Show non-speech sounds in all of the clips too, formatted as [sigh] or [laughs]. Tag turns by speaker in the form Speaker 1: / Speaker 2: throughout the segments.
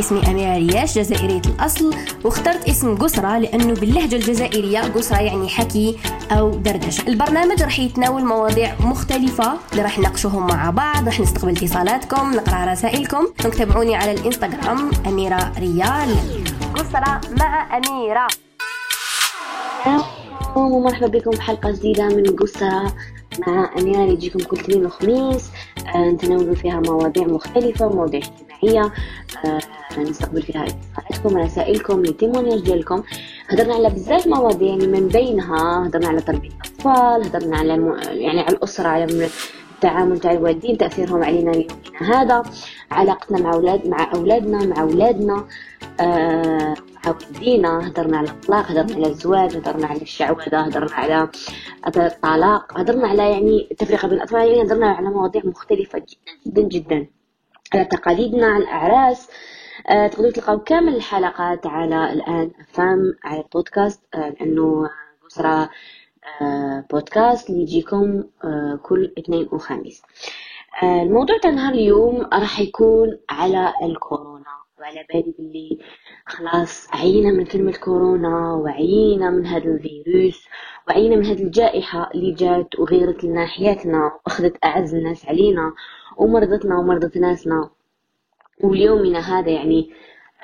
Speaker 1: اسمي أميرة رياش جزائرية الأصل واخترت اسم قسرة لأنه باللهجة الجزائرية قسرة يعني حكي أو دردشة. البرنامج راح يتناول مواضيع مختلفة اللي راح نناقشوهم مع بعض راح نستقبل اتصالاتكم نقرأ رسائلكم. تابعوني على الإنستغرام أميرة ريال. قسرة مع أميرة.
Speaker 2: ومرحبا بكم بحلقة جديدة من قسرة مع أميرة. اللي تجيكم كل اثنين وخميس آه نتناول فيها مواضيع مختلفة مواضيع اجتماعية آه نستقبل فيها اتصالاتكم رسائلكم التيمونياج ديالكم. هضرنا على بزاف مواضيع يعني من بينها. هضرنا على تربية الأطفال هضرنا على م... يعني على الأسرة على التعامل تاع الوالدين تأثيرهم علينا هذا. علاقتنا مع أولاد مع أولادنا مع أولادنا آه مع والدينا. هضرنا على الطلاق هضرنا على الزواج هضرنا على الشعوذة هضرنا على الطلاق. هضرنا على يعني التفرقة بين الأطفال. يعني هضرنا على مواضيع مختلفة جدا جدا جدا. على تقاليدنا على الأعراس. آه تقدروا تلقاو كامل الحلقات على الآن فام على البودكاست آه لأنه أسرة آه بودكاست اللي يجيكم آه كل اثنين وخميس. آه الموضوع تاع نهار اليوم راح يكون على الكورونا وعلى بالي باللي خلاص عينا من كلمة كورونا وعينا من هذا الفيروس وعينا من هذه الجائحة اللي جات وغيرت لنا حياتنا وأخذت أعز الناس علينا ومرضتنا ومرضت ناسنا. وليومنا هذا يعني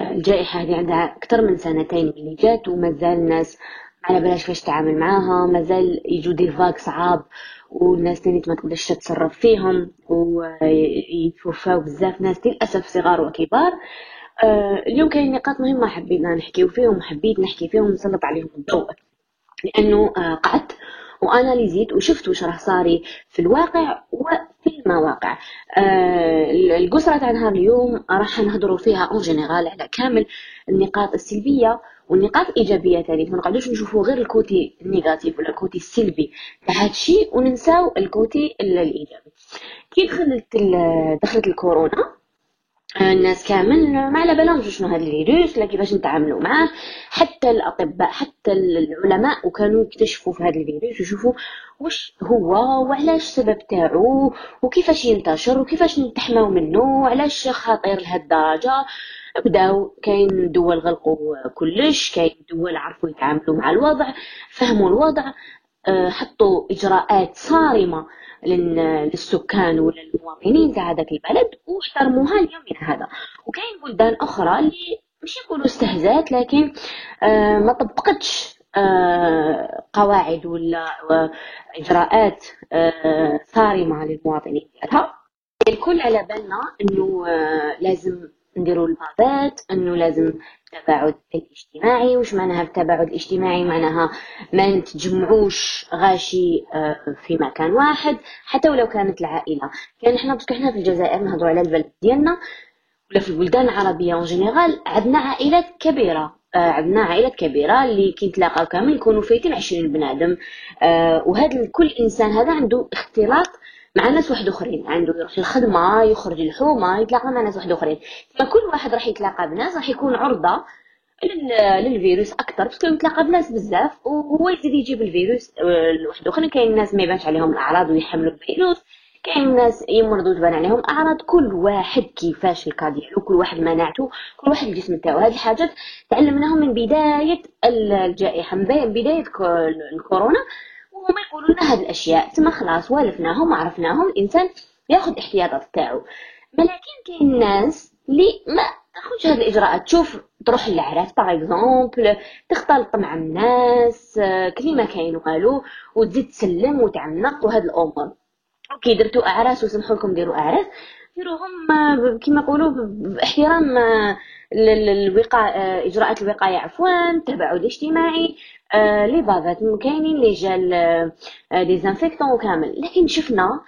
Speaker 2: الجائحة هذه عندها أكثر من سنتين اللي جات وما زال الناس على بلاش كيفاش تتعامل معاها مازال يجوا دي فاك صعاب والناس تاني ما تقدرش تتصرف فيهم ويتوفاو بزاف ناس للأسف صغار وكبار. آه اليوم كاين نقاط مهمة حبينا نحكيو فيهم وحبيت نحكي فيهم ونسلط عليهم الضوء. لأنه آه قعدت واناليزيت وشفت وش راه صاري في الواقع وفي المواقع. آه القصرة تاع نهار اليوم راح نهضروا فيها en général على كامل النقاط السلبية والنقاط الايجابيه تاني ما نقعدوش نشوفوا غير ال côté négatif ولا ال côté السلبي. تاع هادشي وننساو ال côté الإيجابي. كي دخلت دخلت الكورونا الناس كامل ما على بالهمش شنو هذا الفيروس لا كيفاش نتعاملوا معاه. حتى الأطباء حتى العلماء وكانوا يكتشفوا في هذا الفيروس ويشوفوا واش هو وعلاش السبب تاعو وكيفاش ينتشر وكيفاش نتحماو منه وعلاش خطير لهاد الدرجة. بداو كاين دول غلقوا كلش كاين دول عرفوا يتعاملوا مع الوضع فهموا الوضع. حطوا إجراءات صارمة للسكان ولا المواطنين تاع هذاك البلد واحترموها اليومين هذا. وكاين بلدان أخرى اللي مش يقولوا استهزأت لكن آه ما طبقتش آه قواعد ولا إجراءات آه صارمة للمواطنين. ديالها الكل على بالنا إنه لازم نديروا البابات أنه لازم التباعد الاجتماعي وش معناها التباعد الاجتماعي؟ معناها ما نتجمعوش غاشي في مكان واحد حتى ولو كانت العائلة. كان إحنا بس إحنا في الجزائر نهضروا على البلد ديالنا ولا في البلدان العربية en général عندنا عائلات كبيرة عندنا عائلات كبيرة اللي كي يتلاقاو كامل يكونوا فايتين عشرين بنادم وهذا كل إنسان هذا عنده اختلاط مع ناس واحد آخرين. عنده يروح الخدمة يخرج الحومة يتلاقى مع ناس واحد آخرين. فكل واحد راح يتلاقى بناس راح يكون عرضة للفيروس أكثر parce que يتلاقى بناس بزاف وهو يزيد يجيب الفيروس لواحد آخرين. كاين ناس ما يبانش عليهم الأعراض ويحملوا الفيروس كاين ناس يمرضوا تبان عليهم أعراض. كل واحد كيفاش ال cas ديالو كل واحد مناعته كل واحد الجسم تاعو. هذه الحاجات تعلمناهم من بداية الجائحة من بداية الكورونا. وهما يقولوا لنا هاد الأشياء تما خلاص والفناهم وعرفناهم الإنسان يأخذ احتياطات تاعو. ولكن كاين ناس اللي ما تاخذش هاد الإجراءات. تشوف تروح للعراس par exemple تختلط مع الناس كلي ما كاين والو وتزيد تسلم وتعنق وهاد الأمور. كي درتو أعراس وسمحوا لكم ديروا أعراس ديروهم كما يقولوا باحترام الوقاية إجراءات الوقاية عفوا التباعد الاجتماعي آه les bavettes كاينين les gels désinfectants وكامل لكن شفنا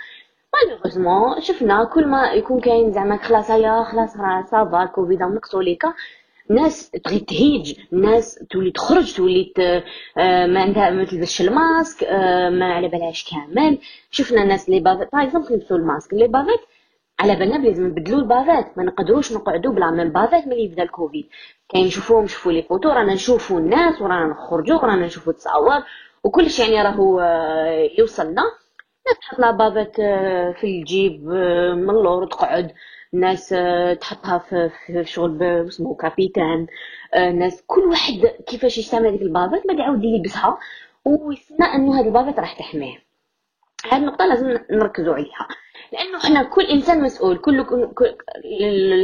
Speaker 2: malheureusement شفنا كل ما يكون كاين زعما خلاص هيا خلاص راه ça va كوفيد نقصوا الناس تغي تهيج الناس تولي تخرج تولي آه ما عندها ما تلبسش الماسك آه ما على بالهاش كامل. شفنا ناس les bavettes par exemple ال masque. les bavettes على بالنا لازم نبدلوا ال bavettes. ما نقدروش نقعدوا بلا من bavette ملي يبدا الكوفيد. كاين نشوفوهم نشوفوا les photos رانا نشوفوا الناس ورانا نخرجوا ورانا نشوفوا تصاور وكلش يعني راهو يوصلنا. ناس تحط la bavette في الجيب من اللور تقعد ناس آه، تحطها في, شغل اسمه كابيتان. آه، ناس كل واحد كيفاش يستعمل هذيك البافات بعد يعاود يلبسها. ويستنى إنه هذه البافات راح تحميه. هذه النقطة لازم نركزوا عليها. لأنه إحنا كل إنسان مسؤول كلكم كل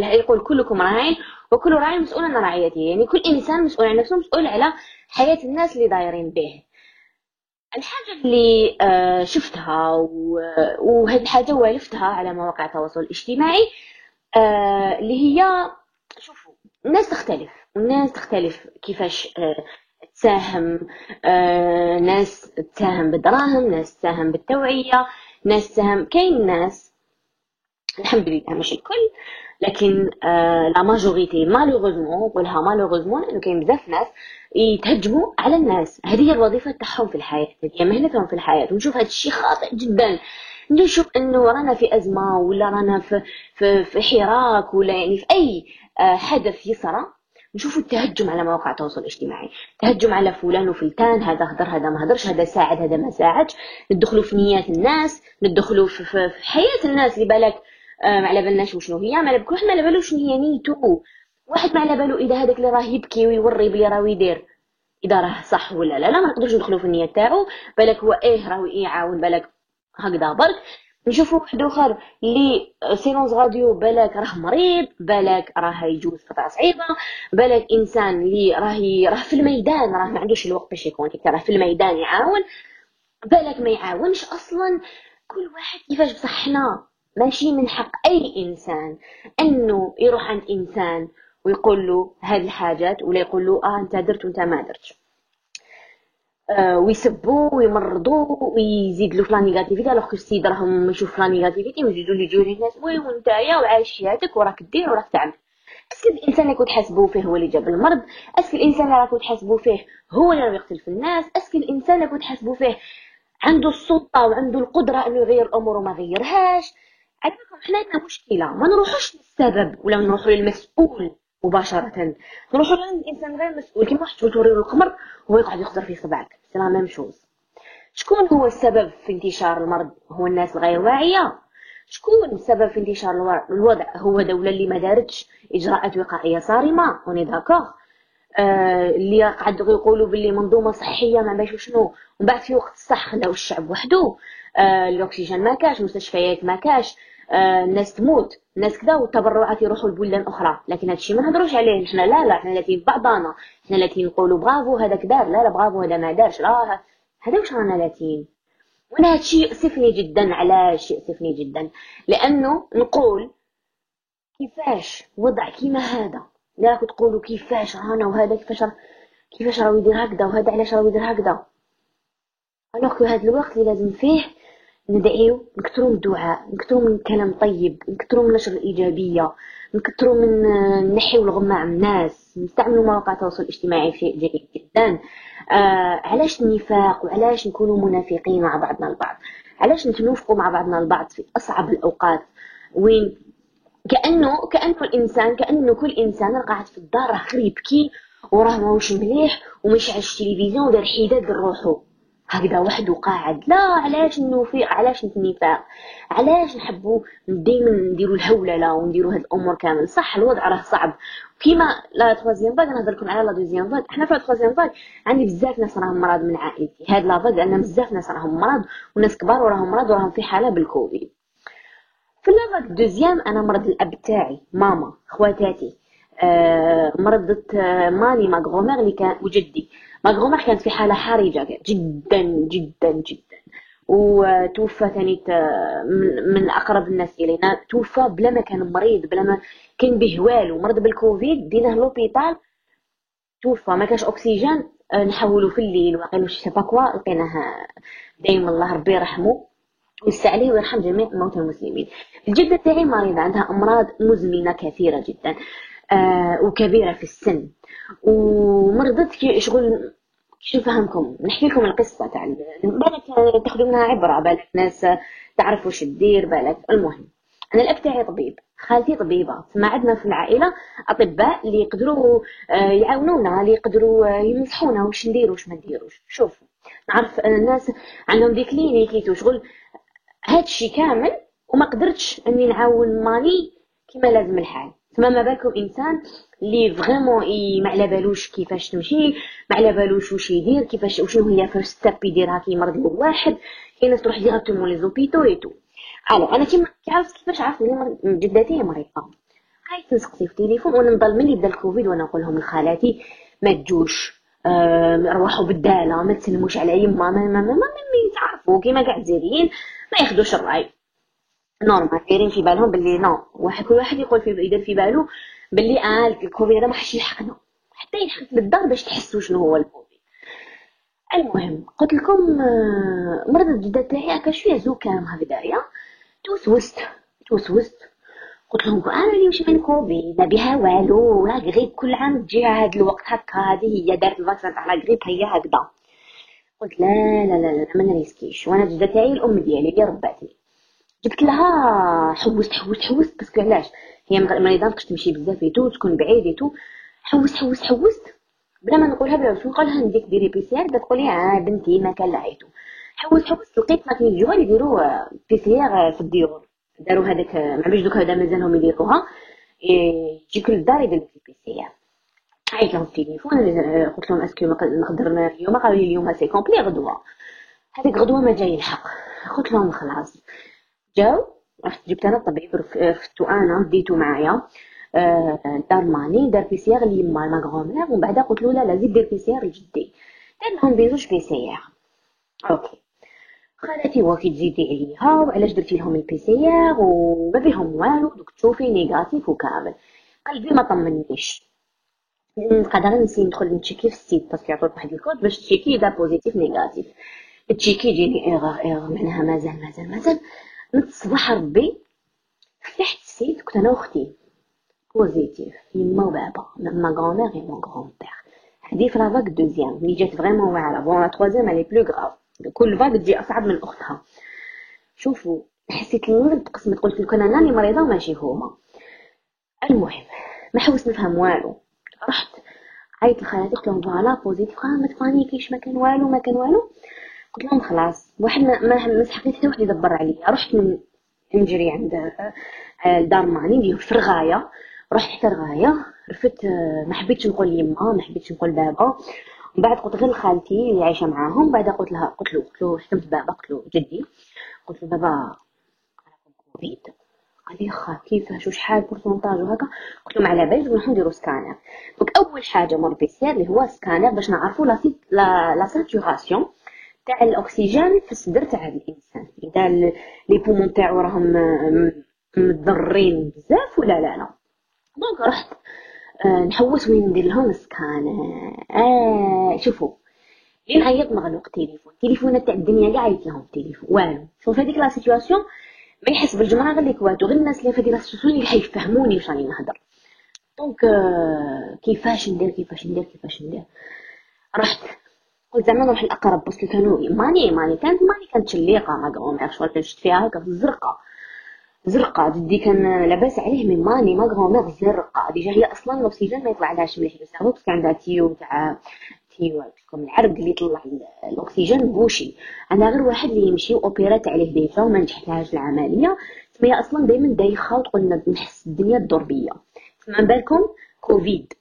Speaker 2: يقول كلكم راعين وكل راعي مسؤول عن رعيته. يعني كل إنسان مسؤول عن نفسه مسؤول على حياة الناس اللي دايرين به. الحاجة اللي آه، شفتها وهذه الحاجة والفتها على مواقع التواصل الاجتماعي آه، اللي هي شوفوا الناس تختلف. الناس تختلف كيفاش آه، تساهم ناس تساهم بالدراهم ناس تساهم بالتوعية ناس تساهم كاين ناس الحمد لله مش الكل لكن la majorité malheureusement نقولها malheureusement لأنه كاين بزاف ناس يتهجموا على الناس. هذه هي الوظيفة تاعهم في الحياة هي مهنتهم في الحياة. ونشوف هذا الشيء خاطئ جدا. نشوف إنه رانا في أزمة ولا رانا في في, في حراك ولا يعني في أي آه، حدث يصرى. نشوفوا التهجم على مواقع التواصل الاجتماعي. تهجم على فلان وفلتان هذا هدر هذا ما هدرش هذا ساعد هذا ما ساعدش. ندخلوا في نيات الناس ندخلوا في, في, في حياة الناس اللي بالك آه، ما على بالناش وشنو هي ما على بالك واحد ما على بالو شنو هي نيتو. واحد ما على بالو إذا هذاك اللي راه يبكي ويوري بلي راه يدير إذا راه صح ولا لا. لا ما نقدرش ندخلوا في النية تاعو. بالك هو إيه راه يعاون بالك هكذا برك. نشوفوا واحد اخر اللي silence radio بالك راه مريض بالك راه يجوز قطع صعيبة بالك إنسان اللي راه راه في الميدان راه ما عندوش الوقت باش يكون راه في الميدان يعاون. بالك ما يعاونش أصلا. كل واحد كيفاش بصح حنا ماشي من حق أي إنسان. أنه يروح عند إنسان ويقول له هذه الحاجات ولا يقول له آه أنت درت وأنت ما درتش. آه ويسبوا ويمرضوا ويزيد له في la négativité alors que السيد راهم يشوف la négativité ويزيدوا لي يجوا الناس oui وانتايا وعايش حياتك وراك دير وراك تعمل. est-ce que الإنسان اللي كنت حاسبوه فيه هو اللي جاب المرض est-ce que الإنسان اللي راكو تحاسبوا فيه هو اللي يقتل في الناس est-ce que الإنسان اللي كنت تحاسبوا فيه عنده السلطة وعنده القدرة إنه يغير الأمور وما غيرهاش. عندكم حنا عندنا مشكلة ما نروحوش للسبب ولا نروحوا للمسؤول. مباشرة. نروحوا لعند إنسان غير مسؤول. كيما واحد توري القمر هو يقعد يخزر في صبعك c'est la même chose. شكون هو السبب في انتشار المرض؟ هو الناس الغير واعية. شكون السبب في انتشار الوضع؟ هو دولة اللي ما دارتش إجراءات وقائية صارمة. on est d'accord آه اللي قعدوا يقولوا باللي منظومة صحية ما باش شنو. ومن بعد في وقت الصح خلاو الشعب وحده. آه الأكسجين ما كاش مستشفيات ما كاش. آه الناس تموت. الناس كذا والتبرعات يروحوا لبلدان أخرى. لكن هادشي ما نهضروش عليه. حنا لا لا حنا لاتين بعضانا حنا لاتين نقولوا برافو هذاك دار لا لا برافو هذا ما دارش. لا هذا واش رانا لاتين وأنا هادشي يؤسفني جدا. علاش يؤسفني جدا؟ لأنه نقول كيفاش وضع كيما هذا؟ لا تقولوا كيفاش رانا وهذا كيفاش كيفاش راهو يدير هكذا وهذا علاش راهو يدير هكذا؟ ألوغ هذا الوقت اللي لازم فيه ندعيو نكثروا من الدعاء نكثروا من كلام طيب نكثروا من نشر الإيجابية نكثروا من نحيو الغمة عن الناس نستعملوا مواقع التواصل الاجتماعي شيء جيد جدا. آه علاش النفاق وعلاش نكونوا منافقين مع بعضنا البعض؟ علاش نتنوفقوا مع بعضنا البعض في أصعب الأوقات؟ وين؟ كأنه كأنه الإنسان كأنه كل إنسان قاعد في الدار راه غير يبكي وراه ماهوش مليح ومشعلش التلفزيون ودار حداد لروحو. هكذا وحده قاعد لا علاش النوفيق علاش النفاق؟ علاش نحبوا دائما نديروا الهولله ونديروا هاد الأمور كامل؟ صح الوضع راه صعب. كيما la troisième vague نهضر لكم على la deuxième vague حنا في la troisième vague عندي بزاف ناس راهم مرض من عائلتي. هاد la vague عندنا بزاف ناس راهم مرض وناس كبار وراهم مرض وراهم في حالة بالكوفيد. في la vague deuxième أنا مرض الأب تاعي ماما خواتاتي. آه مرضت آه ماني ma grand-mère اللي كان وجدي. ma grand-mère كانت في حالة حرجة جدا جدا جدا. وتوفى ثاني من أقرب الناس إلينا. توفى بلا ما كان مريض بلا ما كان به والو. مرض بالكوفيد ديناه l'hôpital توفى ما كاش أكسجين. آه، نحولو في الليل. وقيلو شي كوا لقيناه دايما الله ربي يرحمه. ويسع عليه ويرحم جميع موتى المسلمين. الجدة تاعي مريضة عندها أمراض مزمنة كثيرة جدا. آه وكبيرة في السن. ومرضت شغل كيف نفهمكم نحكي لكم القصة تاع بالك تاخذوا منها عبرة بالك ناس تعرف وش تدير بالك. المهم أنا الأب تاعي طبيب. خالتي طبيبة. ما عندنا في العائلة أطباء اللي يقدروا آه، يعاونونا اللي يقدروا آه، ينصحونا وش ندير وش ما نديروش. شوفوا نعرف الناس عندهم des cliniques شغل هادشي كامل وما قدرتش أني نعاون ماني كما لازم الحال. تما ما بالكم إنسان اللي vraiment ما على بالوش كيفاش تمشي ما على بالوش واش يدير كيفاش وشنو هي first step يديرها كي يمرض واحد كاين ناس تروح directement les hôpitaux et tout alors أنا كيما كيعرف كيفاش عرفت بلي جدتي مريضة. قايت نسقسي في التليفون وأنا نضل ملي بدا الكوفيد وأنا نقول لهم لخالاتي ما تجوش آه روحوا بالدالة ما تسلموش على يما ما ما ما, ما, ما يتعرفوا كيما كاع الجزائريين ما ياخذوش الرأي. normal دايرين في بالهم باللي نو واحد كل واحد يقول في يدير في بالو باللي آه الكوفيد هذا ما حش يلحقنا. حتى يلحق للدار باش تحسوا شنو هو الكوفيد. المهم قلت لكم آه مرضت جدة تاعي هكا شوية زكام هكذايا. توسوست توسوست. قلت لهم أنا اللي واش من كوفيد ما بها والو la grippe كل عام تجي هاد الوقت هكا هذه هي دارت ال vaccin تاع la grippe هي هكذا. قلت لا لا لا لا ما نريسكيش. وأنا جدة تاعي الأم ديالي اللي رباتني جبت لها حوست حوست حوست parce que علاش هي ما يضافكش تمشي بزاف et tout تكون بعيد et tout حوست حوست حوست بلا ما نقولها بلا باش نقولها نديك ديري PCR تقولي آه بنتي ما كان لعيتو حوست حوست لقيت ما كاين الجوال يديروا PCR في الديور. داروا هذاك ما عرفتش دوك هذا مازالهم يديروها. يجيك للدار يدير لك ال PCR عيط لهم في التليفون قلت لهم est-ce que نقدر اليوم قالوا لي اليوم c'est complet غدوة. هذيك غدوة ما جاي الحق. قلت لهم خلاص. جاو. رحت جبت أنا الطبيب رفتو أنا ديتو معايا. آه دار ماني دار PCR ليما ma grand-mère ومن بعد قلت له لا لا زيد دير PCR لجدي. دار لهم بزوج PCR ok. خالتي واكي تزيدي عليها وعلاش درتي لهم ال PCR وما بيهم والو. دوك تشوفي négatif وكامل. قلبي ما طمنيش. نقدر نسي ندخل نتشيكي في ال site parce que يعطوك واحد الكود باش تشيكي إذا positif négatif. تشيكي يجيني إيغور إيغور معناها مازال مازال مازال. نتصبح ربي. فتحت ال site كنت أنا واختي positif يما وبابا ma grand-mère et mon grand-père هادي في la vague deuxième ملي جات vraiment واعره bon la troisième elle est plus grave كل vague تجي اصعب من اختها شوفوا حسيت المرض قسمت قلت لكم أنا راني مريضه وماشي هما المهم ما حوست نفهم والو رحت عيط لخالاتي قلت لهم voilà positif ما تبانيكيش ما كان والو ما كان والو قلت لهم خلاص. واحد ما سحقني حتى واحد يدبر عليا رحت من نجري عند آه، دار ماني اللي في الغايه رحت حتى الغايه رفدت آه، ما حبيتش نقول يما ما حبيتش نقول بابا. ومن بعد قلت غير خالتي اللي عايشة معاهم. بعد قلت لها قلت له قلت له حكمت بابا قلت له جدي. قلت له بابا كوفيد قال لي خا كيفاش؟ وشحال؟ pourcentage وهكا. قلت له على باليش نروحو نديرو scanner. donc أول حاجة مور PCR اللي هو سكانر باش نعرفو la, la saturation. تاع الأكسجين في الصدر تاع الإنسان. إذا les poumons تاعو راهم مضرين بزاف ولا لا لا. donc رحت آه نحوس وين ندير لهم scan. آه شوفوا لين عيط مغلوق تليفون. تليفون تاع الدنيا كاع عيط لهم تليفون والو شوف هذيك la situation ما يحس بالجمرة غير كواتو غير الناس اللي في هذيك la situation اللي حيفهموني واش راني نهضر. donc آه كيفاش ندير كيفاش ندير كيفاش ندير. رحت قلت زعما نروح الاقرب parce que كانوا ماني ماني كانت ماني كانت شليقه ma grand-mère شغل شفت فيها هكا زرقاء زرقاء جدي كان لاباس عليه من ماني ma grand-mère زرقاء. déjà هي أصلا الأكسجين ما يطلع لهاش مليح بس parce que عندها tuyau تاع tuyau تكون العرق اللي يطلع الأكسجين bouché. أنا غير واحد اللي يمشي اوبيرات عليه déjà وما نجحتلهاش العملية. تما أصلا دائما دايخة وتقول نحس الدنيا تدور بيا تما بالكم كوفيد.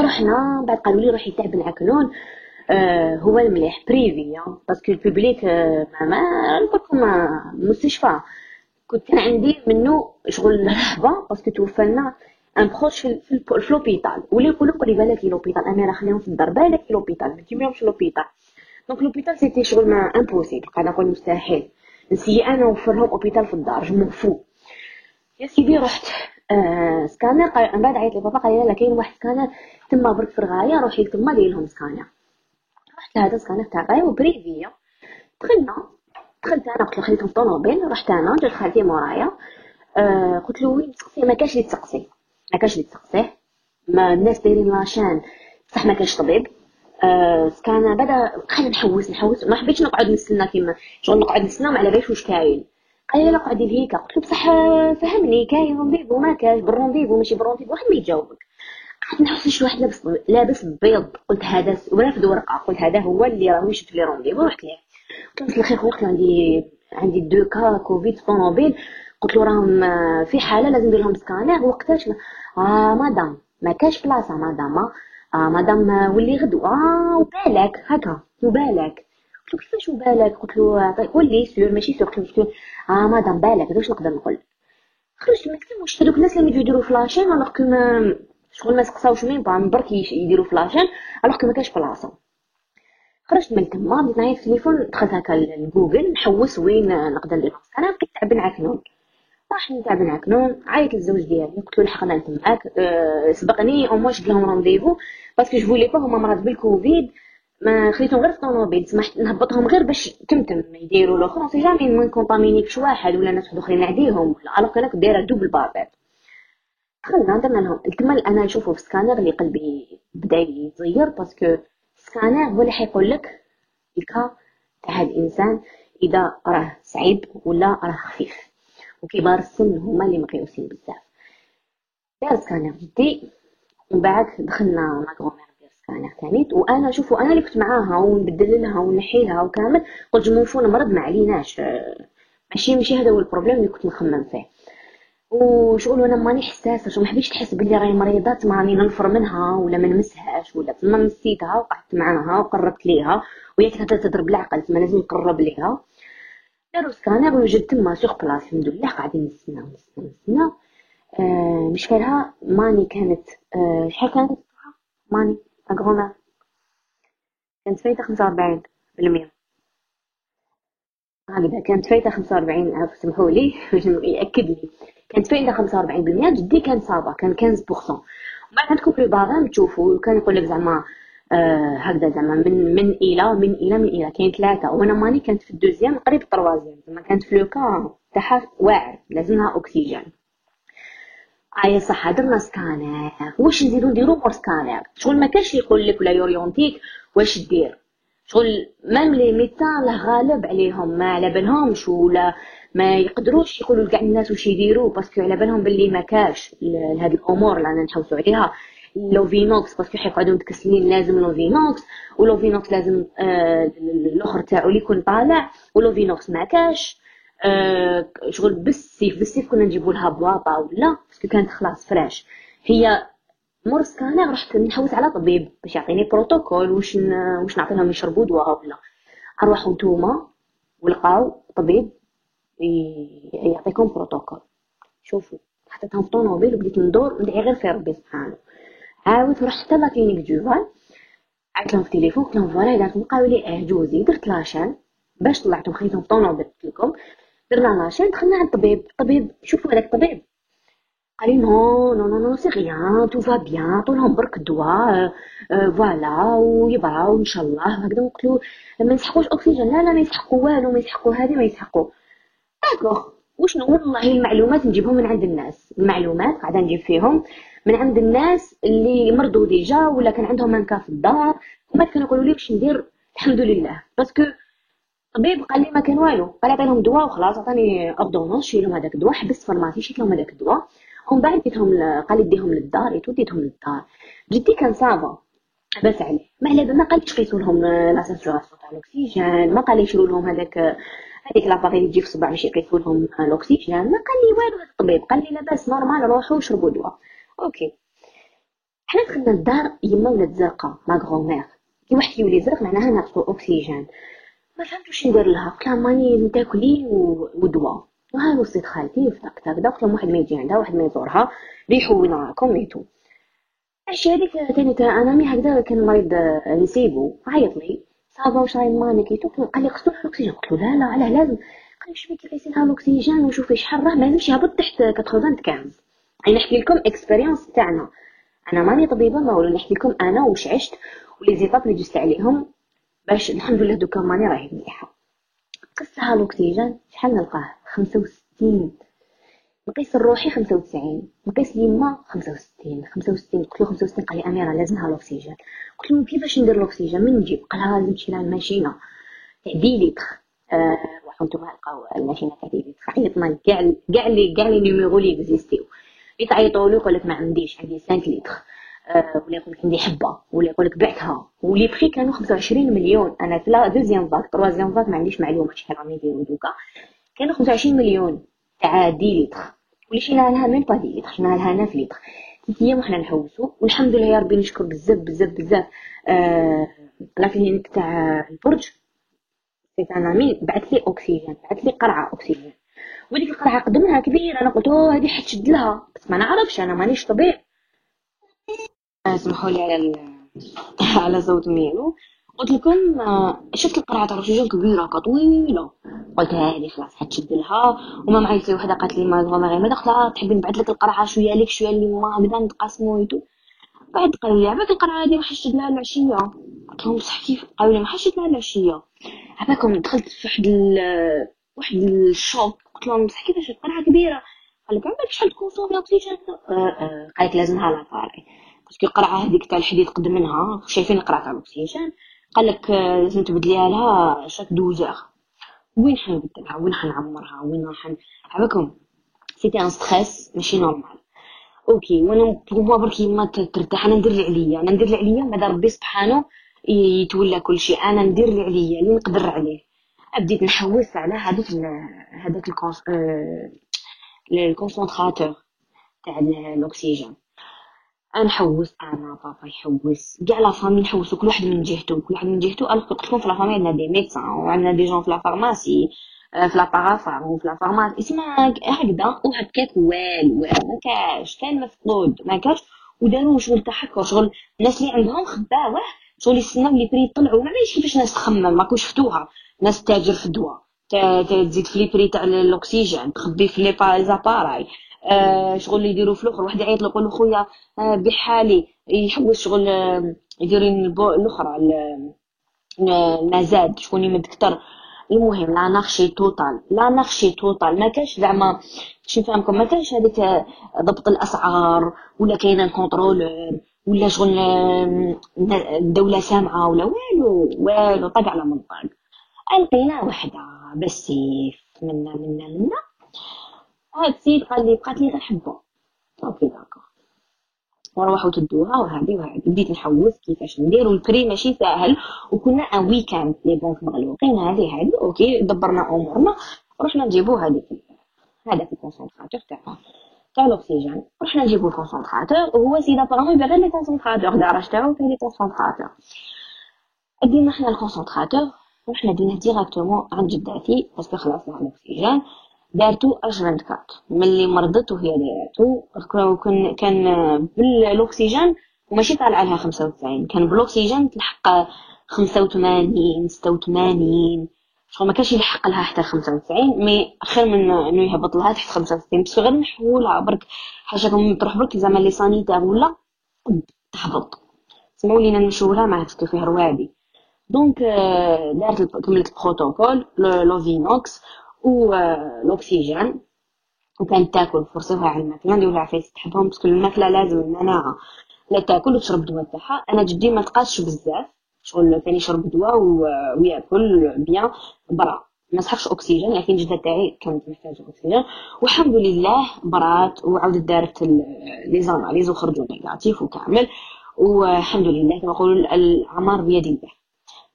Speaker 2: رحنا بعد قالوا لي روحي تاع بن عكنون آه، هو المليح privé parce que ال public آه، ما نقولكم مستشفى كنت كان عندي منه شغل رهبه parce que توفى لنا un proche في, l'hôpital واللي يقولوا قولي بالك l'hôpital أنا راه خليهم في الدار بالك l'hôpital ما تجيبهمش l'hôpital donc l'hôpital c'était شغل ما impossible قاعدة نقول مستحيل. نسي أنا نوفر لهم hôpital في الدار. جو يا سيدي رحت آه سكانر من بعد عيط لبابا قال لي لا كاين واحد سكانر تما برك في الغاية. روحي تما دير لهم سكانر رحت لهذا سكانر تاع غاية و privé دخلنا دخلت أنا قلت له خليتهم في الطوموبيل رحت أنا جات خالتي مورايا. آه قلت له وين تسقسي؟ ما كاش اللي تسقسي. ما كاش اللي تسقسيه ما الناس دايرين la chaîne بصح ما كاش طبيب. آه سكان بدا بقينا نحوس نحوس. ما حبيتش نقعد نستنى كيما شغل نقعد نستنى على باليش واش كاين. قال لي لا قعدي هيك قلت له بصح فهمني كاين rendez-vous ما كاش بال rendez-vous ماشي بال rendez-vous واحد ما يجاوبك. قعدت نحس شي واحد لابس لابس بيض قلت هذا ورافد ورقة قلت هذا هو اللي راه شفت لي rendez-vous رحت ليه قلت له الخير وقت عندي عندي deux cas Covid في طوموبيل قلت له راهم آه، في حالة لازم ندير لهم سكانير وقتاش آه مدام ما كاش بلاصة مدام آه مدام آه، ولي غدو آه وبالك هكا وبالك. قلت له كيفاش وبالك؟ قلت له طيب قول سير ماشي سير قلت له آه مدام بالك واش نقدر نقول؟ خرجت ما كتبوش هذوك الناس اللي يديروا ف la chaîne alors que شغل ما سقساوش مين با برك يديروا ف la chaîne alors que ما كاش بلاصه خرجت من تما بديت نعيط في التليفون دخلت هكا لجوجل نحوس وين نقدر ندير أنا لقيت تاع بن عكنون راح نتاع بن عكنون عيط للزوج ديالي قلت له لحقنا تماك أه سبقني au moins شد لهم rendez-vous parce que je voulais pas هما مرض بالكوفيد ما خليتهم غير في الطوموبيل سمحت نهبطهم غير باش تمتم يديروا الآخر si jamais ما نكونطامينيكش واحد ولا ناس نعديهم ولا alors que أنا دايرة double bavette دخلنا درنا لهم أنا نشوفه في سكانر اللي قلبي بدأ يتغير parce que scanner هو اللي حيقول لك ال cas تاع هاد الإنسان إذا راه صعيب ولا راه خفيف. وكبار السن هما اللي مقيوسين بزاف. دار سكانر جدي ومن بعد دخلنا مع grand-mère ديالي scanner ثاني وأنا شوفوا أنا اللي كنت معاها ونبدل لها ونحي لها وكامل قلت je m'en fous نمرض ما عليناش. ماشي ماشي هذا هو ال problème اللي كنت نخمم فيه. وشغل وأنا ماني حساسة ما حبيتش تحس بلي راهي مريضه ماني ننفر منها ولا ما نمسهاش ولا تما مسيتها وقعدت معاها وقربت ليها وهي كانت تضرب العقل تما لازم نقرب ليها. دارو سكانر وجد تما sur place الحمد لله قاعدين نستناو نستناو نستناو آه مش فالها ماني كانت آه شحال كانت؟ ماني اغروما كانت فايتة خمسة وأربعين بالمية. هكذا كانت فايته خمسة وأربعين عفوا سمحوا لي يأكد لي. كانت وأربعين بالمية جدي كان صابا كان كانز بوغسون ومن عندكم في الباغام تشوفوا كان يقول لك زعما آه هكذا زعما من من إلى من إلى من إلى. كاين ثلاثة. وأنا ماني كانت في الدوزيام قريب الطروازيام زعما كانت في لوكا تاعها واعر لازمها اكسجين آيا صح درنا سكانر. واش نزيدو نديرو مور سكانر. شغل ما كانش يقول لك ولا يوريونتيك واش دير. شغل même les médecins غالب عليهم ما على بالهمش ولا ما يقدروش يقولوا لكاع الناس واش يديروا parce que على بالهم باللي ما كاش لهاد الأمور اللي أنا نحوسوا عليها. Lovenox parce que حيقعدوا متكسلين لازم Lovenox و Lovenox لازم آه الأخر تاعو اللي يكون طالع و Lovenox ما كاش. آه شغل بالسيف بالسيف كنا نجيبوا لها بواطه ولا parce que كانت خلاص فراش. هي مور سكانر رحت نحوس على طبيب باش يعطيني بروتوكول واش واش نعطي لهم يشربوا دواء ولا أروحوا نتوما ولقاو طبيب يعطيكم بروتوكول. شوفوا حطيتهم في طونوبيل وبديت ندور ندعي غير في ربي سبحانه. عاود رحت حتى la clinique جوفال عيطت لهم في التليفون قلت لهم voilà إذا قالوا لي آه جوزي درت la chaîne باش طلعتهم خليتهم في طونوبيل قلت لكم. درنا la chaîne دخلنا عند الطبيب الطبيب شوفوا هذاك الطبيب قال لي non non non non c'est rien tout va bien عطولهم برك الدواء voilà ويبراو ان شاء الله هكذا قلت له ما يسحقوش اكسجين لا لا ما يسحقوا والو ما يسحقوا هذه ما يسحقوا d'accord وشنو والله المعلومات نجيبهم من عند الناس المعلومات قاعدة نجيب فيهم من عند الناس اللي مرضوا déjà ولا كان عندهم منكا في الدار وما كانوا يقولوا لي واش ندير الحمد لله parce que طبيب قال لي ما كان والو قال عطي لهم دواء وخلاص عطاني ordonnance شريت لهم هذاك الدواء حبست pharmacie شريت لهم هذاك الدواء ومن بعد ديتهم قال ديهم للدار et tout ديتهم للدار. جدي كان ça va بس عليه ما على ما قاليش قيسوا لهم la saturation تاع الاكسجين ما قال يشيلوا لهم هذاك هذيك l'appareil اللي تجي في الصباع باش يقيسوا لهم الأكسجين. ما قال لي والو الطبيب. قال لي لاباس normal روحوا وشربوا دواء أوكي. حنا دخلنا للدار يما ولات زرقاء ما غرومير كي واحد يولي زرق معناها ناقصو أكسجين. ما فهمتش ندير لها. قلت لها ماني تاكلي ودواء وها وصيت خالتي في داك قلت لهم واحد ما يجي عندها واحد ما يزورها. ريحوا وين راكم ميتو الشيء هذيك ثاني أنا مي هكذا كان مريض نسيبو عيط لي. صافا واش راهي ماني كيتو قال لي خصو الأكسجين. قلت له لا لا علاه لازم. قال لي شوفي كيف يصير الأكسجين وشوفي شحال راه ما لازمش يهبط تحت 95 يعني نحكي لكم expérience تاعنا. أنا ماني طبيبة ما ولا نحكي لكم أنا واش عشت و les étapes اللي جزت عليهم باش الحمد لله دوكا ماني راهي مليحة. قص لها الاكسجين شحال نلقاه 65 نقيس روحي 95 نقيس ليما 65 65 قلت له 65 قال لي أميرة لازمها الأكسجين. قلت له كيفاش ندير الأكسجين؟ من نجيب؟ قال لها لازم تمشي لها ال machine تاع dix litres آه روحوا نتوما لقاو ال machine تاع dix litres عيطنا كاع كاع les كاع les numéros لي اكزيستيو اللي تعيطوا لك ما عنديش عندي 5 لتر آه ولا يقول لك عندي حبة ولا يقول لك بعتها. و les prix كانوا 25 مليون. أنا في la deuxième vague troisième vague ما عنديش معلومة شحال راهم يديروا دوكا. كانوا 25 مليون تاع dix litres. واللي شرينا لها même pas dix litres شرينا لها neuf litres. ثلاث أيام وحنا نحوسو. والحمد لله يا ربي نشكر بزاف بزاف بزاف آه la clinique تاع البرج. c'est un ami بعث لي أوكسيجين بعث لي قرعة أوكسيجين. وديك القرعة قدمها كبيرة أنا قلت أوه هذه حتشد لها. بس ما نعرفش أنا مانيش طبيب اسمحوا لي على [laughs] على صوت ميلو قلت لكم آه، شفت القرعه تاع الاكسجين كبيرة طويله قلت هذه خلاص حتشد لها. وما معيت لي وحدة قالت لي ما ما غير ما تحبي نبعث لك القرعة شوية لك شوية لي ما هكذا نتقاسموا et tout. بعد قالوا لي عباك القرعة هذه ما حشد لها العشية. قلت لهم بصح كيف؟ قالوا لي ما حشد لها العشية. عباكم دخلت في واحد واحد ال choc قلت لهم بصح كيفاش؟ القرعه كبيرة. قال لك عباك شحال ت consommer اكسجين آه، آه، قالت لازمها l'appareil parce que القرعه هذيك تاع الحديد قد منها شايفين القرعه تاع الاكسجين قال لك آه، لازم تبدليها لها chaque deux heures. وين حنبدلها وين حنعمرها وين راح عباكم c'était un stress ماشي normal OK وأنا pour برك ما ترتاح أنا ندير اللي عليا أنا ندير اللي عليا بعد ربي سبحانه يتولى كل شيء. أنا ندير اللي عليا اللي نقدر عليه. بديت نحوس على هذاك هذاك ال concen ال concentrateur تاع الاكسجين نحوس أنا بابا يحوس. كاع la famille نحوسو كل واحد من جهته كل واحد من جهته alors قلت لكم في la famille عندنا des médecins وعندنا des gens في la pharmacie في la parapharm وفي la pharmacie. اسمها هكذا وهكاك والو ما كاش كان مفقود ما كاش. وداروا شغل تحكر شغل الناس اللي عندهم خباوة شغل يستناو les prix يطلعوا. ما عرفتش كيفاش الناس تخمم؟ ماكو شفتوها ناس تاجر في الدواء تزيد في les prix تاع الأكسجين تخبي في les appareils آه شغل يديروا في الآخر واحد يعيط له يقول له خويا آه بحالي. يحوس شغل آه يديروا الأخرى المزاد شكون يمد كتر المهم l'anarchie totale l'anarchie totale ما كانش زعما باش نفهمكم ما كانش هذيك ضبط الأسعار ولا كاين contrôleur ولا شغل الدولة سامعة ولا والو والو طق على منطق. لقينا وحدة بالسيف منا منا منا. هاد السيد قال لي بقات لي حبة. OK d'accord. وروحوا تدوها وهذه وهذه بديت نحوس كيفاش نديرو. ال prix ماشي ساهل. وكنا en week-end les banques مغلوقين هذه هذه OK دبرنا أمورنا. رحنا نجيبو هذيك هذاك الكونسونطراتور تاع تاع الأكسجين. رحنا نجيبو الكونسونطراتور وهو سيد ابارامون يبيع غير لي كونسونطراتور دارج تاعو كاين لي كونسونطراتور دينا حنا الكونسونطراتور رحنا ديناه ديراكتومون عند جداتي باسكو خلاص الأكسجين. دارتو اش 24 ملي مرضت وهي دارتو كان كان بالأكسجين وماشي طالعه لها 95 كان بالأكسجين تلحق 85 86 شغل ما كانش يلحق لها حتى 95 مي خير من إنه يهبط لها تحت 65 بس غير نحولها برك حاجة تروح برك زعما لي سانيتير ولا تهبط. سمعوا لينا نمشيو لها تسكي فيها روادي دونك دارت كملت البروتوكول لو فينوكس والاكسجين وكانت تاكل فرصتها على الماكلة. ندير لها عفايس تحبهم باسكو الماكله لازم المناعه لا تاكل وتشرب الدواء تاعها. أنا جدي ما تقاسش بزاف. شغل كان يشرب دواء ويأكل bien. برا ما سحقش اكسجين لكن جده تاعي كانت محتاجه اكسجين والحمد لله برات وعاودت دارت les analyses وخرجوا négatif وكامل. والحمد لله كما نقولوا الأعمار بيد الله.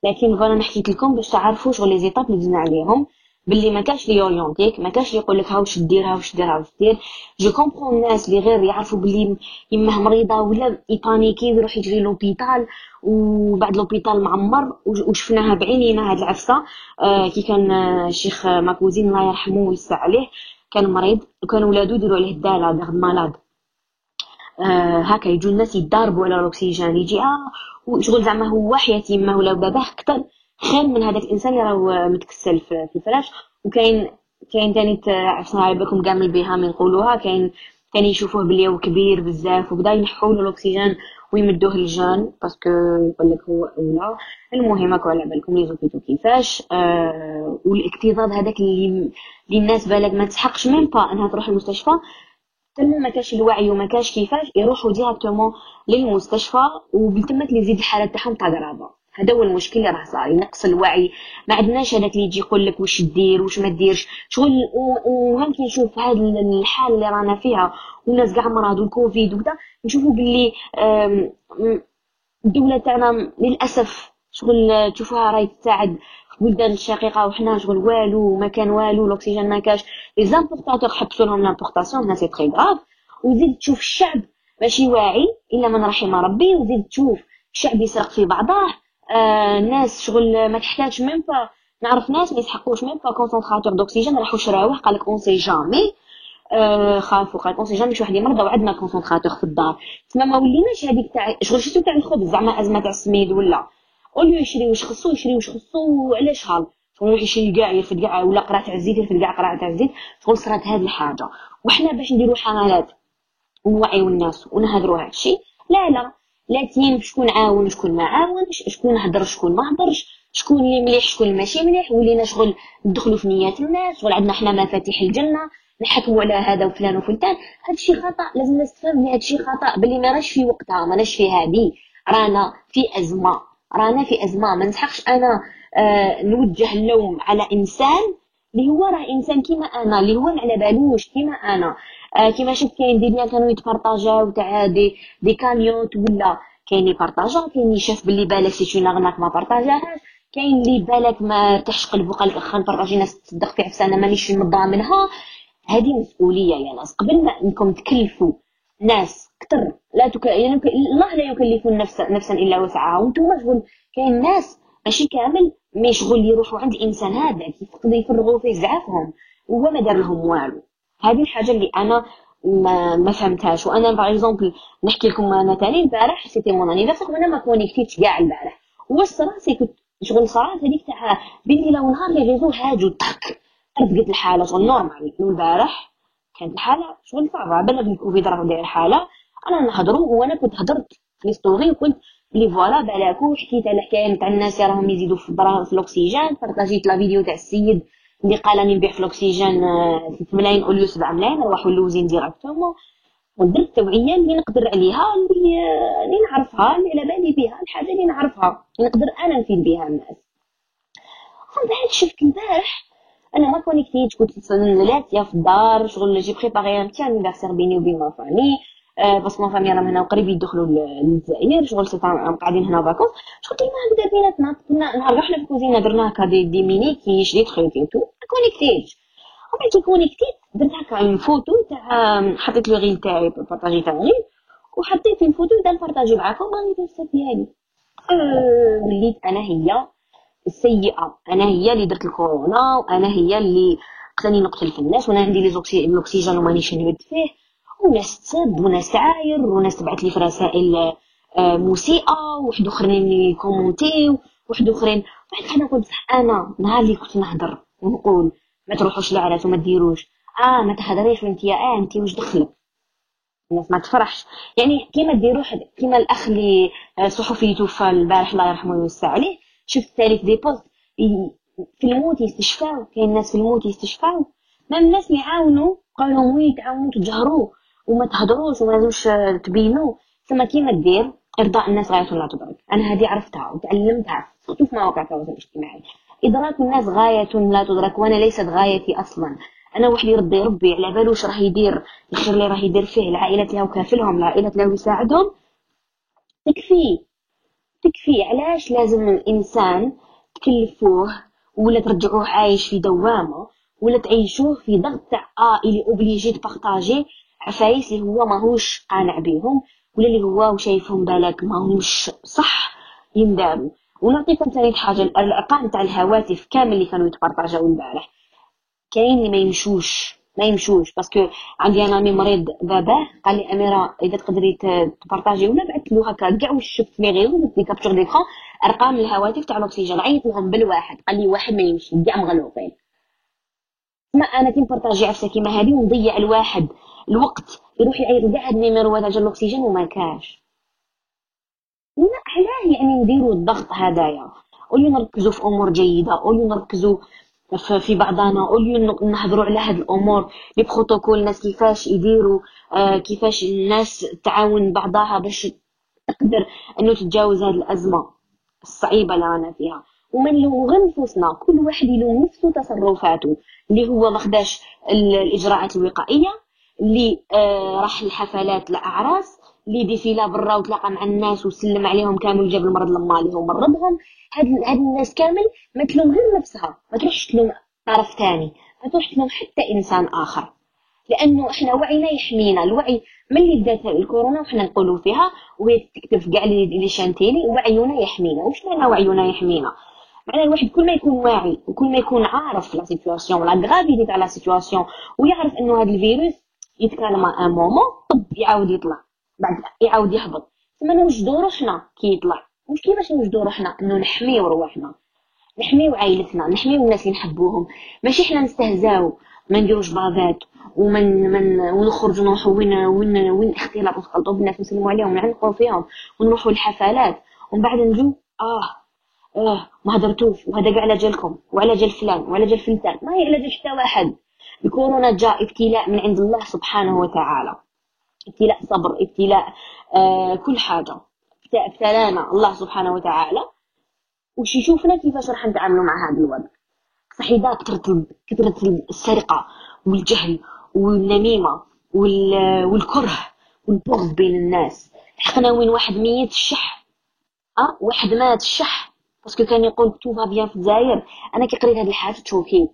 Speaker 2: لكن فانا نحكيت لكم باش تعرفوا شغل les étapes اللي عليهم. باللي ما كاش لي orienti ك ما كاش لي يقول لك هاوش دير هاوش دير هاوش دير. je comprends الناس اللي غير يعرفوا باللي يمه مريضة ولا ي paniquer ويروح يجري l'hôpital وبعد l'hôpital معمر وشفناها بعينينا هاد العفسة. آه كي كان الشيخ ماكوزين الله يرحمه ويسع عليه كان مريض وكان ولادو يديروا عليه الداله garde malade آه هكا يجوا الناس يتضاربوا على الأكسجين يجي آه وشغل زعما هو حياتي ما ولا باباه كتر خير من هذاك الإنسان اللي راه متكسل في الفراش. وكاين كاين تاني عرفنا على بالكم كاع من يقولوها. كاين كان يشوفوه بلي هو كبير بزاف وبدا ينحوا له الأكسجين ويمدوه لل jeunes. parce que يقول لك هو اولى المهم هاكو على بالكم les hôpitaux كيفاش. آه والاكتظاظ هذاك اللي اللي الناس بالك ما تسحقش même pas أنها تروح المستشفى. تما ما كاش الوعي وما كاش كيفاش يروحوا directement للمستشفى وبالتمت اللي يزيد الحاله تاعهم تاع هذا هو المشكل اللي راه صار نقص الوعي. ما عندناش هذاك اللي يجي يقول لك واش دير واش ما ديرش. شغل وهم كي نشوف هذا الحال اللي رانا فيها. والناس كاع مرض والكوفيد وكذا نشوفوا باللي الدولة تاعنا للأسف شغل تشوفوها راهي تساعد بلدان الشقيقة وحنا شغل والو ما كان والو الأكسجين ما كاش les importateurs حبسوا لهم l'importation هنا c'est très grave وزيد تشوف الشعب ماشي واعي إلا من رحم ربي وزيد تشوف الشعب يسرق في بعضاه آه ناس شغل ما تحتاجش même pas نعرف ناس ما يسحقوش même pas concentrateur d'oxygène راحوا شراوه قالك on sait jamais آه خافوا قالك اون سي جامي شي واحد يمرض وعندنا concentrateur في الدار. تما ما وليناش هذيك تاع شغل شفتو تاع الخبز؟ زعما أزمة تاع السميد ولا. au lieu يشري واش خصو يشري واش خصو علاش هال شغل يشري كاع يرفد كاع ولا قرعه تاع الزيت يرفد كاع قرعه تاع الزيت. شغل صرات هذه الحاجة. وحنا باش نديرو حملات ونوعيو الناس ونهضروا هادشي لا لا. تين شكون عاون شكون ما عاونش شكون هضر شكون ما هضرش شكون اللي مليح شكون ماشي مليح ولينا شغل ندخلوا في نيات الناس شغل عندنا حنا مفاتيح الجنة نحكموا على هذا وفلان وفلان هادشي خطأ لازم الناس تفهم بلي هادشي خطأ بلي ما راش في وقتها ما راش في هادي. رانا في أزمة رانا في أزمة. ما نسحقش أنا آه نوجه اللوم على إنسان اللي هو راه إنسان كيما أنا اللي هو ما على بالوش كيما أنا. كيما شفت كاين des biens كانوا يتبارطاجاو تاع des des camions ولا كاين يبارطاجا كاين اللي شاف باللي بالك c'est une arnaque ما بارطاجاهاش كاين اللي بالك ما ارتاحش قلبو قال لك اخا نبارطاجي ناس تصدق في عفسه أنا مانيش مضامنها هذه مسؤولية يا ناس قبل ما إنكم تكلفوا ناس كتر لا تك... يعني الله لا يكلف النفس نفسا إلا وسعها. وأنتم شغل كاين ناس ماشي كامل mais شغل يروحوا عند انسان هذا يفقدوا يفرغوا فيه زعافهم وهو ما دار لهم والو. هذه الحاجة اللي أنا ما, ما فهمتهاش. وأنا par exemple نحكي لكم أنا تاني البارح c'était mon anniversaire وأنا ما كونيكتيتش كاع البارح. واش سي كنت شغل صرات هذيك تاع بين ليله ونهار les réseaux هاجوا tac. رفقت الحالة شغل normal. البارح كانت الحالة شغل صعبة. بلا بالكوفيد راه داير حالة. أنا نهضروا وأنا كنت هضرت في story وقلت لي voilà بالاكو حكيت على الحكاية تاع الناس راهم يزيدوا في في الأكسجين بارطاجيت la vidéo تاع السيد. اللي قال راني نبيع في الأكسجين 6 ملايين au lieu 7 ملايين نروحوا l'usine directement ودرت التوعيه اللي نقدر عليها اللي اللي نعرفها اللي على بالي بها الحاجة اللي نعرفها اللي نقدر أنا نفيد بها الناس. من بعد شفت البارح أنا ما كونيكتيت كنت يا في الدار شغل j'ai préparé un petit anniversaire بيني وبين ma famille parce que ma famille راهم هنا قريب يدخلوا للجزائر. شغل قاعدين هنا vacances شغل كيما هكذا بيناتنا. كنا نهار رحنا في الكوزينة درنا هكا des, des mini quiches دي تخيط تو كونيكتيت ومن كي كونيكتيت درت هكا une photo تاع حطيت لو غيل تاعي بارطاجي تاع reel وحطيت une photo تاع نبارطاجي معاكم راني درت ديالي. وليت أنا هي السيئة. أنا هي اللي درت الكورونا وأنا هي اللي قتلني نقتل في الناس وأنا عندي لي الأكسجين ومانيش نبد فيه. وناس تسب وناس تعاير وناس تبعت لي في رسائل آه، مسيئه وحد أخرين يكومونتيو وحد أخرين. بعد أنا قلت بصح أنا نهار اللي كنت نهضر ونقول ما تروحوش لعرات وما ديروش. آه ما تهضريش وانت يا آه انت واش دخلك؟ الناس ما تفرحش. يعني كيما ديروا كيما الأخ اللي آه، صحفي توفى البارح الله يرحمه ويوسع عليه شفت ثالث des posts في الموت يستشفاو كاين ناس في الموت يستشفاو. ما الناس اللي عاونوا قالوا oui تعاونوا تجهروا وما تهضروش وما لازمش تبينوا. ثم كيما دير ارضاء الناس غايه لا تدرك أنا هذه عرفتها وتعلمتها في مواقع التواصل الاجتماعي. إدراك الناس غاية لا تدرك وأنا ليست غايتي أصلا. أنا واحد يرضي ربي على بالوش راه يدير. الخير اللي راه يدير فيه اللي وكافلهم العائلة اللي يساعدهم. تكفي. تكفي. علاش لازم الإنسان تكلفوه ولا ترجعوه عايش في دوامة ولا تعيشوه في ضغط تاع آه اللي اوبليجي تبارطاجي عفايس اللي هو ماهوش قانع بيهم ولا اللي هو شايفهم بالك ماهوش صح ينداروا ونعطيكم ثاني حاجة الأرقام تاع الهواتف كامل اللي كانوا يتبارطاجاو البارح كاين اللي ما يمشوش ما يمشوش parce que عندي un ami مريض باباه قال لي أميرة إذا تقدري تبارطاجي ولا بعثت له هكا كاع واش شفت لي غير les captures d'écran أرقام الهواتف تاع الأكسجين عيط لهم بالواحد قال لي واحد ما يمشي كاع مغلوطين ما أنا كي نبارطاجي عفسه كيما هذه ونضيع الواحد. الوقت يروح يعيط كاع هاد النيميروات تاع الأكسجين وما كاش. لا علاه يعني نديرو الضغط هدايا. au lieu نركزو في أمور جيدة au lieu نركزو في بعضنا au lieu نهضروا على هاد الأمور. les protocoles الناس كيفاش يديروا آه كيفاش الناس تعاون بعضها باش تقدر انه تتجاوز هاد الأزمة الصعيبة اللي رانا فيها. نلومو غير نفوسنا كل واحد يلوم نفسه تصرفاته اللي هو ما الإجراءات الوقائية اللي آه راح الحفلات الاعراس اللي ديفيلا برا وتلاقى مع الناس وسلم عليهم كامل وجاب المرض لماليه ومرضهم هاد هاد الناس كامل ما تلوم غير نفسها ما تروحش تلوم طرف ثاني ما تروحش تلوم حتى إنسان آخر. لأنه إحنا وعينا يحمينا الوعي ملي بدات الكورونا وحنا نقولوا فيها وهي تكتب في كاع لي شانتيلي وعينا يحمينا. واش معنى وعينا يحمينا؟ معنى الواحد كل ما يكون واعي وكل ما يكون عارف la situation la gravité تاع la situation ويعرف إنه هذا الفيروس يتكالم un moment طب يعاود يطلع. بعد يعاود يهبط. تما نوجدو روحنا كي يطلع. مش كيفاش نوجدو روحنا؟ إنه نحميو رواحنا نحميو عائلتنا نحميو الناس اللي نحبوهم. ماشي حنا نستهزاو ما نديروش بازات ومن من ونخرجوا نروحوا وين وين وين اختلاط ونخلطوا بالناس نسلموا عليهم ونعنقوا فيهم ونروحوا الحفلات ومن بعد نجو آه آه ما هدرتوش. وهذا كاع على جالكم وعلى جال فلان وعلى جال فلتان ما هي على جال حتى واحد. الكورونا جاء ابتلاء من عند الله سبحانه وتعالى. ابتلاء صبر ابتلاء آه كل حاجة. ابتلانا الله سبحانه وتعالى. وش يشوفنا؟ كيفاش راح نتعاملوا مع هذا الوضع؟ صحيح كثرة كثرة السرقة والجهل والنميمة والكره والبغض بين الناس. حقنا وين واحد ميت الشح آه واحد مات الشح parce que كان يقول tout va bien في الجزائر. أنا كي قريت هاد الحاجة تشوكيت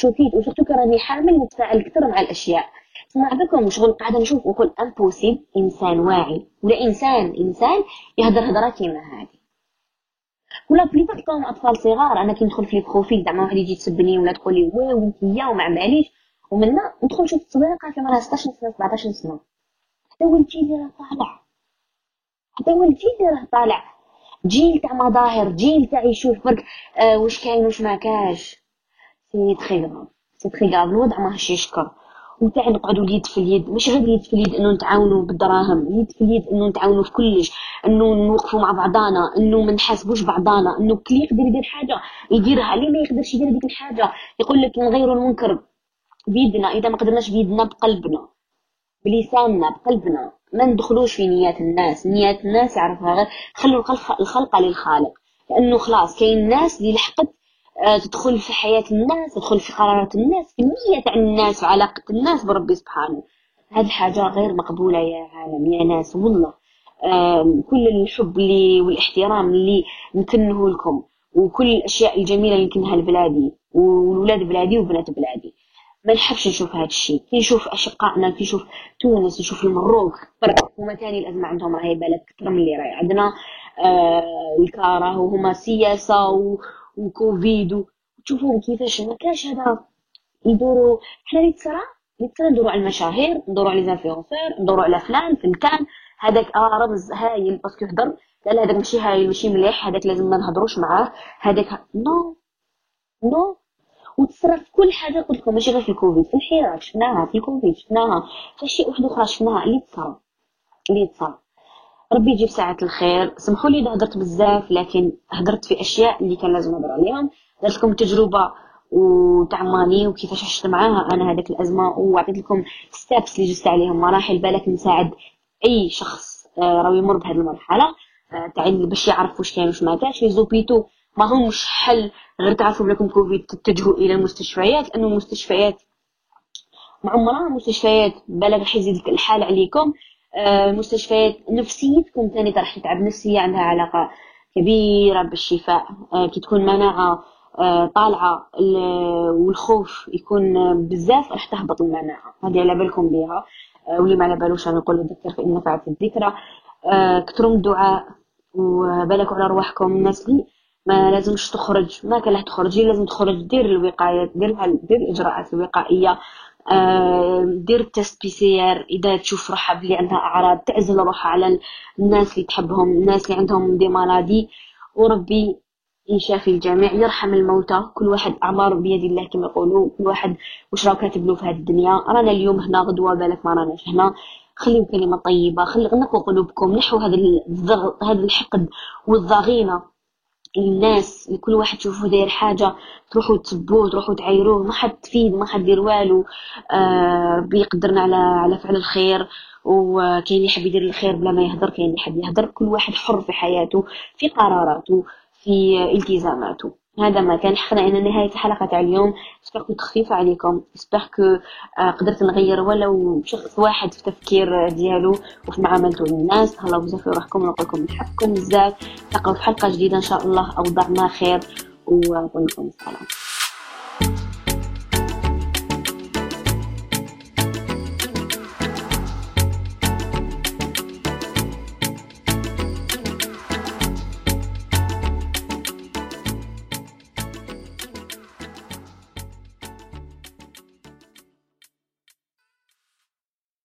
Speaker 2: تشوكيت و surtout كراني حامل نتفاعل كثر مع الأشياء. ما بكم شغل قاعدة نشوف نقول impossible إنسان واعي. ولا إنسان إنسان يهدر هضره كيما هذه ولا بليفا تلقاهم أطفال صغار أنا كي ندخل في ال profil زعما واحد يجي يسبني ولا تقول لي oui وانت يا وما باليش ومنا ندخل نشوف قاعدة كيما راه 16 سنة 17 سنة. حتى ولدي اللي راه طالع. حتى ولدي اللي راه طالع. جيل تاع مظاهر جيل تاع يشوف برك آه واش كاين واش ما كاش. c'est très grave. c'est très grave. الوضع ماهش يشكر. وتاع نقعدوا اليد في اليد ماشي غير اليد في اليد انه نتعاونوا بالدراهم. اليد في اليد انه نتعاونوا في كلش. انه نوقفوا مع بعضانا. انه ما نحاسبوش بعضانا. انه كل يقدر يدير حاجة يديرها. اللي ما يقدرش يدير ديك الحاجة؟ يقول لك نغيروا المنكر بيدنا. إذا ما قدرناش بيدنا بقلبنا. بلساننا بقلبنا. ما ندخلوش في نيات الناس. نيات الناس يعرفها غير. خلوا الخلق للخالق. لأنه خلاص كاين ناس اللي لحقت تدخل في حياة الناس تدخل في قرارات الناس في النية تاع الناس وعلاقة الناس بربي سبحانه. هذه الحاجة غير مقبولة يا عالم يا ناس والله. كل الحب اللي والاحترام اللي نكنه لكم وكل الأشياء الجميلة اللي نكنها لبلادي وولاد بلادي وبنات بلادي. ما نحبش نشوف هذا الشيء. كي نشوف أشقائنا كي نشوف تونس نشوف المروك هما تاني الأزمة عندهم راهي بالك أكثر من اللي راهي عندنا. آه الكاره وهما سياسة و... وكوفيد وتشوفوا كيفاش ما كاش هذا يدوروا حنا اللي تصرا اللي تصرا ندوروا على المشاهير ندوروا على les influenceurs ندوروا على فلان فلتان هذاك آه رمز هايل parce que هضر لا لا هذاك ماشي هايل ماشي مليح هذاك لازم ما نهضروش معاه هذاك non non. وتصرا في كل حاجة قلت لكم ماشي غير في الكوفيد في الحراك شفناها في الكوفيد شفناها في شيء واحد أخرى شفناها اللي تصرا اللي تصرا. ربي يجيب ساعة الخير. سمحوا لي إذا هدرت بزاف لكن هدرت في أشياء اللي كان لازم نهضر عليهم درت لكم تجربة وتاع ماني وكيفاش عشت معاها. أنا هذيك الأزمة وعطيت لكم steps اللي جزت عليهم. مراحل بالك نساعد أي شخص آه، راهو يمر بهذه المرحلة. آه، تاع باش يعرف واش كاين واش ما كانش لي زوبيتو ما همش حل غير تعرفوا بلكم كوفيد تتجهوا إلى المستشفيات لأنه المستشفيات مع عمرها. مستشفيات بالك راح يزيد الحال عليكم. مستشفيات نفسيتكم ثاني راح تتعب نفسية عندها علاقة كبيرة بالشفاء. آه، كي تكون مناعة آه، طالعة والخوف يكون بزاف راح تهبط المناعة. هذه على بالكم بها. واللي ما على بالوش أنا نقول ذكر فإن نفعت الذكرى. كثروا من الدعاء وبالكوا على رواحكم الناس اللي ما لازمش تخرج ما كان تخرجي لازم تخرج دير الوقاية دير الوقائية آه، دير test PCR إذا تشوف روحها بلي عندها أعراض تعزل روحها على الناس اللي تحبهم الناس اللي عندهم des maladies وربي يشافي الجميع يرحم الموتى. كل واحد أعمار بيد الله كما يقولوا كل واحد واش راه كاتب له في هذه الدنيا. رانا اليوم هنا غدوة بالك ما راناش هنا خليو كلمة طيبة خلي نقوا قلوبكم. نحوا هذا الضغط هذا الحقد والضغينة. الناس كل واحد تشوفو داير حاجة تروحوا تسبوه تروحوا تعايروه ما حد تفيد ما حد يدير والو. آه ربي يقدرنا على على فعل الخير وكاين اللي يحب يدير الخير بلا ما يهدر كاين اللي يحب يهدر. كل واحد حر في حياته في قراراته في التزاماته. هذا ما كان حقنا ان نهاية الحلقة تاع اليوم. سبيغ كنت خفيفه عليكم. سبيغ كو قدرت نغير ولو شخص واحد في التفكير ديالو وفي معاملته للناس تهلاو بزاف في روحكم ونقول لكم نحبكم بزاف. نلقاو في حلقة جديدة إن شاء الله. أوضاع ما خير. ونقول السلام.